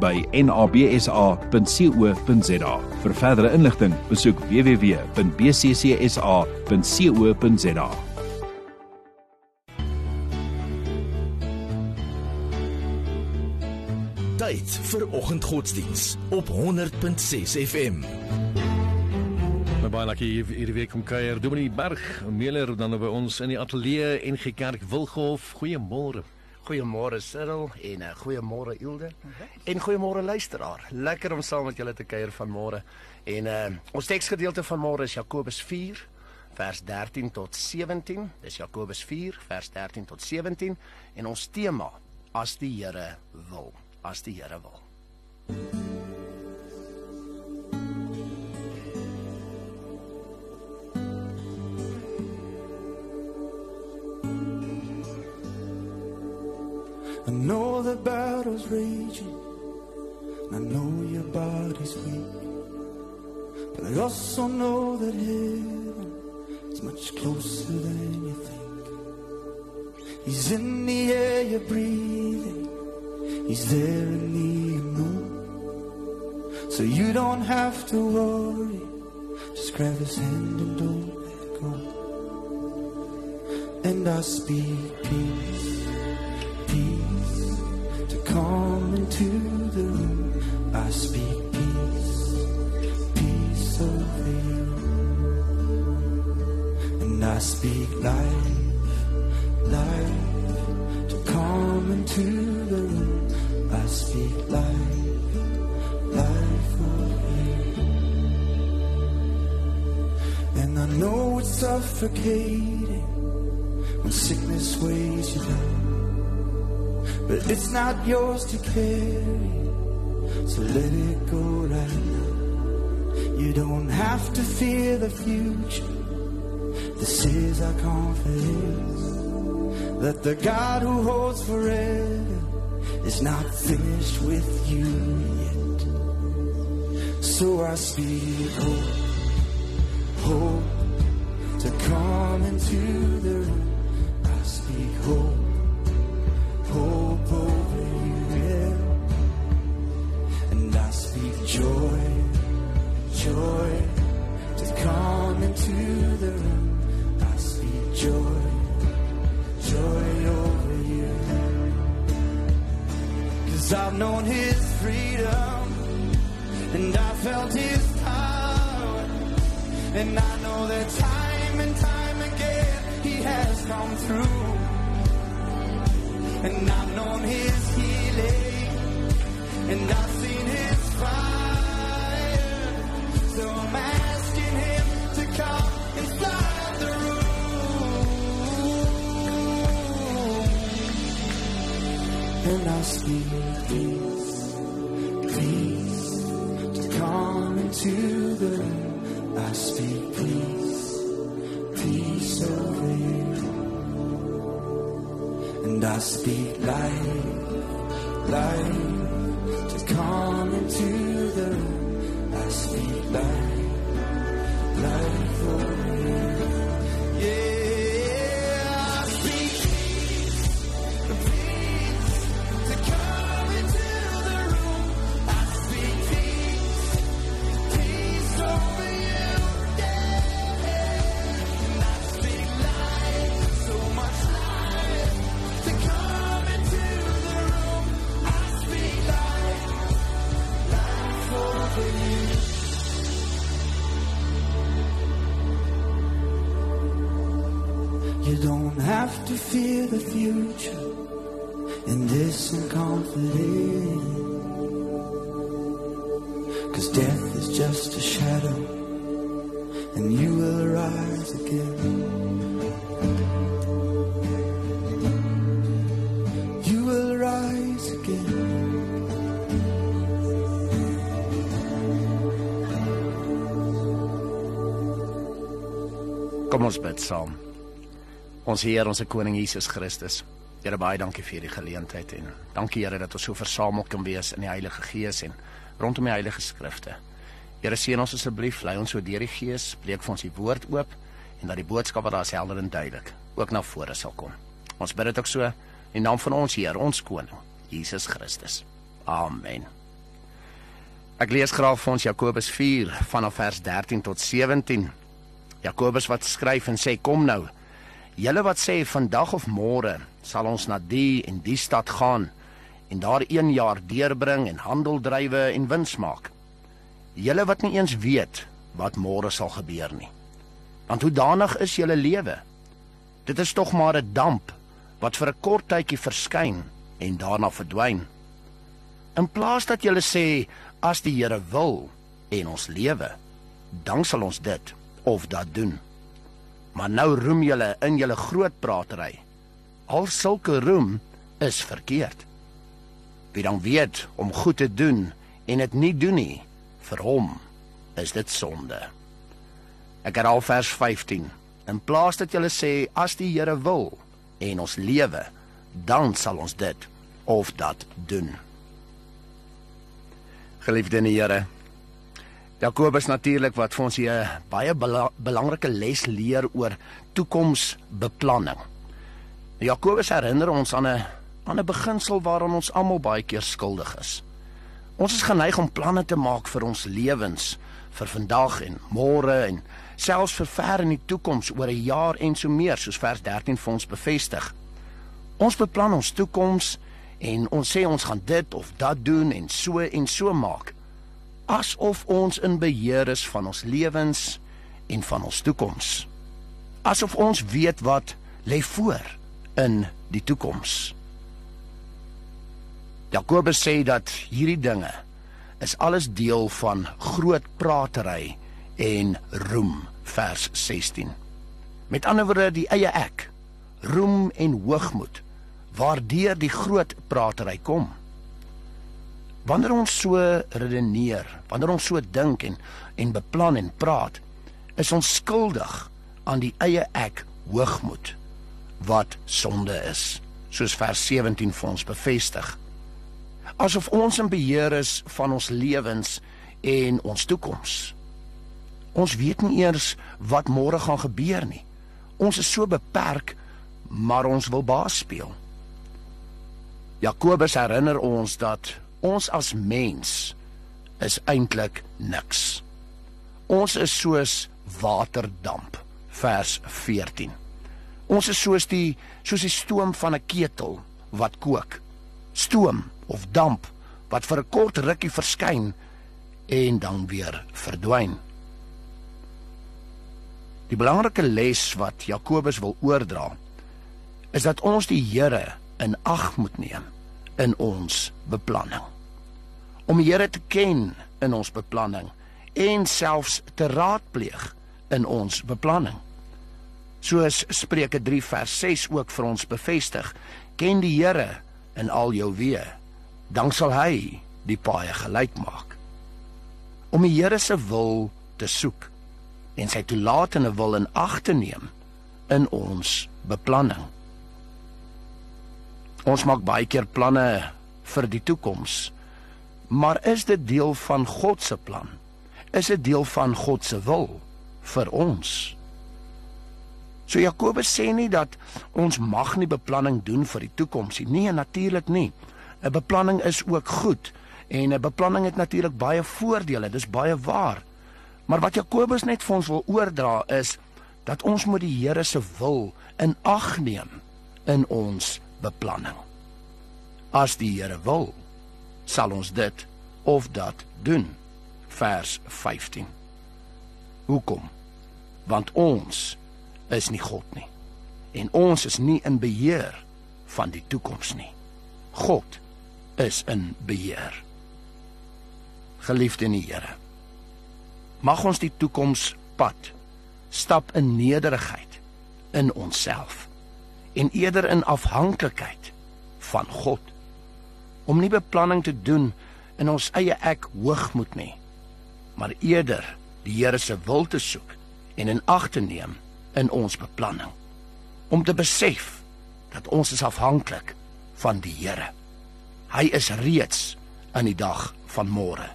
by nabsa.co.za. Vir verdere inligting, besoek www.bccsa.co.za. Tyd vir oggendgodsdiens op 100.6 FM. Maar baie lekker hier hierdie week om kuier Dominee Berg, Meeler dan by ons in die ateljee en Gekerk Wilgehof. Goeiemôre. Goeiemôre Cyril en uh, goeiemôre Ilde. En goeiemôre luisteraar. Lekker om saam met julle te kuier vanmôre. En uh, ons teksgedeelte vanmôre is Jakobus 4 vers 13 tot 17. Dis Jakobus 4 vers 13 tot 17 en ons tema as die Here wil, as die Here wil. I battle's raging. I know your body's weak. But I also know that heaven is much closer than you think. He's in the air you're breathing. He's there in the unknown. So you don't have to worry. Just grab his hand and don't let go. And I speak peace peace into the room. I speak peace, peace over you. And I speak life, life to come into the room. I speak life, life over you. And I know it's suffocating when sickness weighs you down. But it's not yours to carry, so let it go right now. You don't have to fear the future. This is our confidence that the God who holds forever is not finished with you yet. So I speak hope, hope to come into the room. Cause I've known his freedom, and I felt his power, and I know that time and time again he has come through. And I've known his healing, and I've seen his fire. I speak peace, peace to come into the room. I speak peace, peace over you. And I speak life, life to come into the room. I speak life, life over you. Cause death is just a shadow, and you will arise again. You will rise again. Kom ons bid saam. Ons Heer, ons koning Jesus Christus. Here baie dankie vir hierdie geleentheid en dankie Here dat ons so versamel kan wees in die Heilige Gees en rondom die Heilige Skrifte. Here seën ons asseblief, lei ons so deur die Gees, breek vir ons die woord oop en dat die boodskap wat daar is helder en duidelik ook na vore sal kom. Ons bid dit ook so in naam van ons Heer, ons koning, Jesus Christus. Amen. Ek lees graag vir ons Jakobus 4 vanaf vers 13 tot 17. Jakobus wat skryf en sê kom nou. Julle wat sê vandag of môre sal ons na die en die stad gaan en daar 1 jaar deurbring en handel drywe en wins maak. Julle wat nie eens weet wat môre sal gebeur nie. Want hoe danig is julle lewe? Dit is tog maar 'n damp wat vir 'n kort tydjie verskyn en daarna verdwyn. In plaas dat julle sê as die Here wil en ons lewe, dan sal ons dit of dat doen. Maar nou roem julle in julle groot pratery. Al sulke roem is verkeerd. Wie dan weet om goed te doen en dit nie doen nie, vir hom is dit sonde. Ek herhaal vers 15. In plaas dat julle sê as die Here wil en ons lewe, dan sal ons dit of dat doen. Geliefde in die Here, Jakobus natuurlik wat vir ons hier 'n baie bela belangrike les leer oor toekomsbeplanning. Jakobus herinner ons aan 'n aan 'n beginsel waaraan ons almal baie keer skuldig is. Ons is geneig om planne te maak vir ons lewens, vir vandag en môre en selfs vir ver in die toekoms oor 'n jaar en so meer, soos vers 13 vir ons bevestig. Ons beplan ons toekoms en ons sê ons gaan dit of dat doen en so en so maak asof ons in beheer is van ons lewens en van ons toekoms. Asof ons weet wat lê voor in die toekoms. Jakobus sê dat hierdie dinge is alles deel van groot pratery en roem vers 16. Met ander woorde die eie ek, roem en hoogmoed waardeur die groot pratery kom. Wanneer ons so redeneer, wanneer ons so dink en en beplan en praat, is ons skuldig aan die eie ek hoogmoed wat sonde is, soos vers 17 vir ons bevestig. Asof ons in beheer is van ons lewens en ons toekoms. Ons weet nie eers wat môre gaan gebeur nie. Ons is so beperk, maar ons wil baas speel. Jakobus herinner ons dat ons as mens is eintlik niks. Ons is soos waterdamp vers 14. Ons is soos die soos die stoom van 'n ketel wat kook. Stoom of damp wat vir 'n kort rukkie verskyn en dan weer verdwyn. Die belangrike les wat Jakobus wil oordra is dat ons die Here in ag moet neem in ons beplanning. Om die Here te ken in ons beplanning en selfs te raadpleeg in ons beplanning. Soos Spreuke 3 vers 6 ook vir ons bevestig, ken die Here in al jou weë, dan sal hy die paaie gelyk maak. Om die Here se wil te soek en sy toelatende wil in ag te neem in ons beplanning. Ons maak baie keer planne vir die toekoms. Maar is dit deel van God se plan? Is dit deel van God se wil vir ons? So Jakobus sê nie dat ons mag nie beplanning doen vir die toekoms nie. Nee, natuurlik nie. 'n Beplanning is ook goed en 'n beplanning het natuurlik baie voordele. Dis baie waar. Maar wat Jakobus net vir ons wil oordra is dat ons moet die Here se wil in ag neem in ons beplanning. As die Here wil, sal ons dit of dat doen. Vers 15. Hoekom? Want ons is nie God nie. En ons is nie in beheer van die toekoms nie. God is in beheer. Geliefde in die Here. Mag ons die toekoms pad stap in nederigheid in onsself en eerder in afhanklikheid van God om nie beplanning te doen in ons eie ek hoogmoed nie maar eerder die Here se wil te soek en in ag te neem in ons beplanning. Om te besef dat ons is afhanklik van die Here. Hy is reeds in die dag van môre,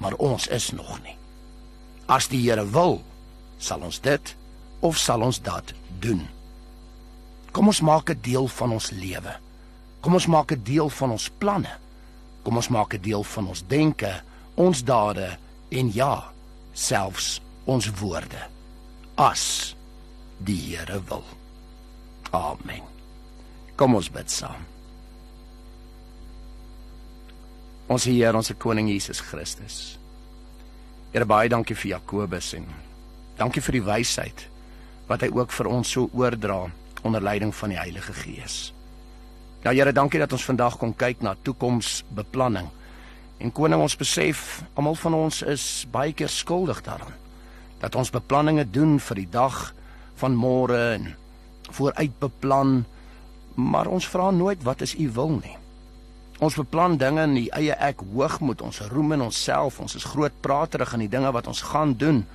maar ons is nog nie. As die Here wil, sal ons dit of sal ons dat doen. Kom ons maak dit deel van ons lewe. Kom ons maak dit deel van ons planne. Kom ons maak dit deel van ons denke, ons dade en ja, selfs ons woorde. As die Here wil. Amen. Kom ons bid saam. Ons Here, ons koning Jesus Christus. Here baie dankie vir Jakobus en dankie vir die wysheid wat hy ook vir ons so oordra onder leiding van die Heilige Gees. Ja Here, dankie dat ons vandag kon kyk na toekomsbeplanning. En koning, ons besef almal van ons is baie keer skuldig daaraan dat ons beplanninge doen vir die dag van môre en vooruitbeplan, maar ons vra nooit wat is u wil nie. Ons beplan dinge in die eie ek hoogmoed, ons roem in onsself, ons is groot praterig in die dinge wat ons gaan doen.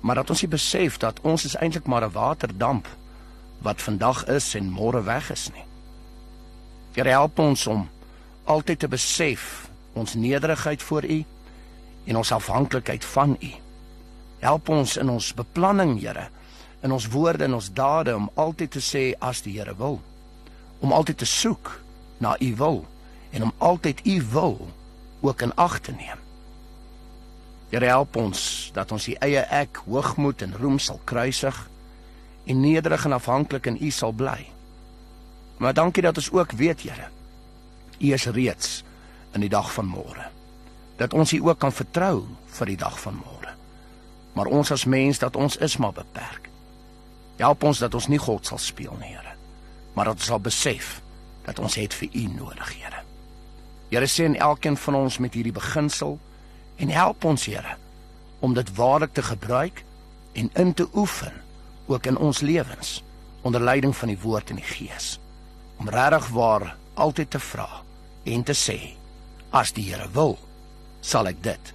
Maar dat ons nie besef dat ons is eintlik maar 'n waterdamp wat vandag is en môre weg is nie. Here help ons om altyd te besef ons nederigheid voor U en ons afhanklikheid van U. Help ons in ons beplanning, Here, in ons woorde en ons dade om altyd te sê as die Here wil, om altyd te soek na U wil en om altyd U wil ook in ag te neem. Here help ons dat ons die eie ek hoogmoed en roem sal kruisig en nederig en afhanklik in U sal bly. Maar dankie dat ons ook weet, Here, U is reeds in die dag van môre. Dat ons U ook kan vertrou vir die dag van môre. Maar ons as mens dat ons is maar beperk. Help ons dat ons nie God sal speel nie, Here, maar dat ons sal besef dat ons het vir U nodig, Here. Here sien elkeen van ons met hierdie beginsel en help ons, Here, om dit waarlik te gebruik en in te oefen ook in ons lewens onder leiding van die woord en die gees. Om regtig waar altyd te vra en te sê as die Here wil sal ek dit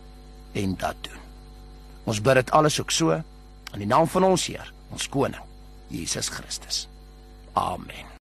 en dat doen. Ons bid dit alles ook so in die naam van ons Heer ons koning Jesus Christus. Amen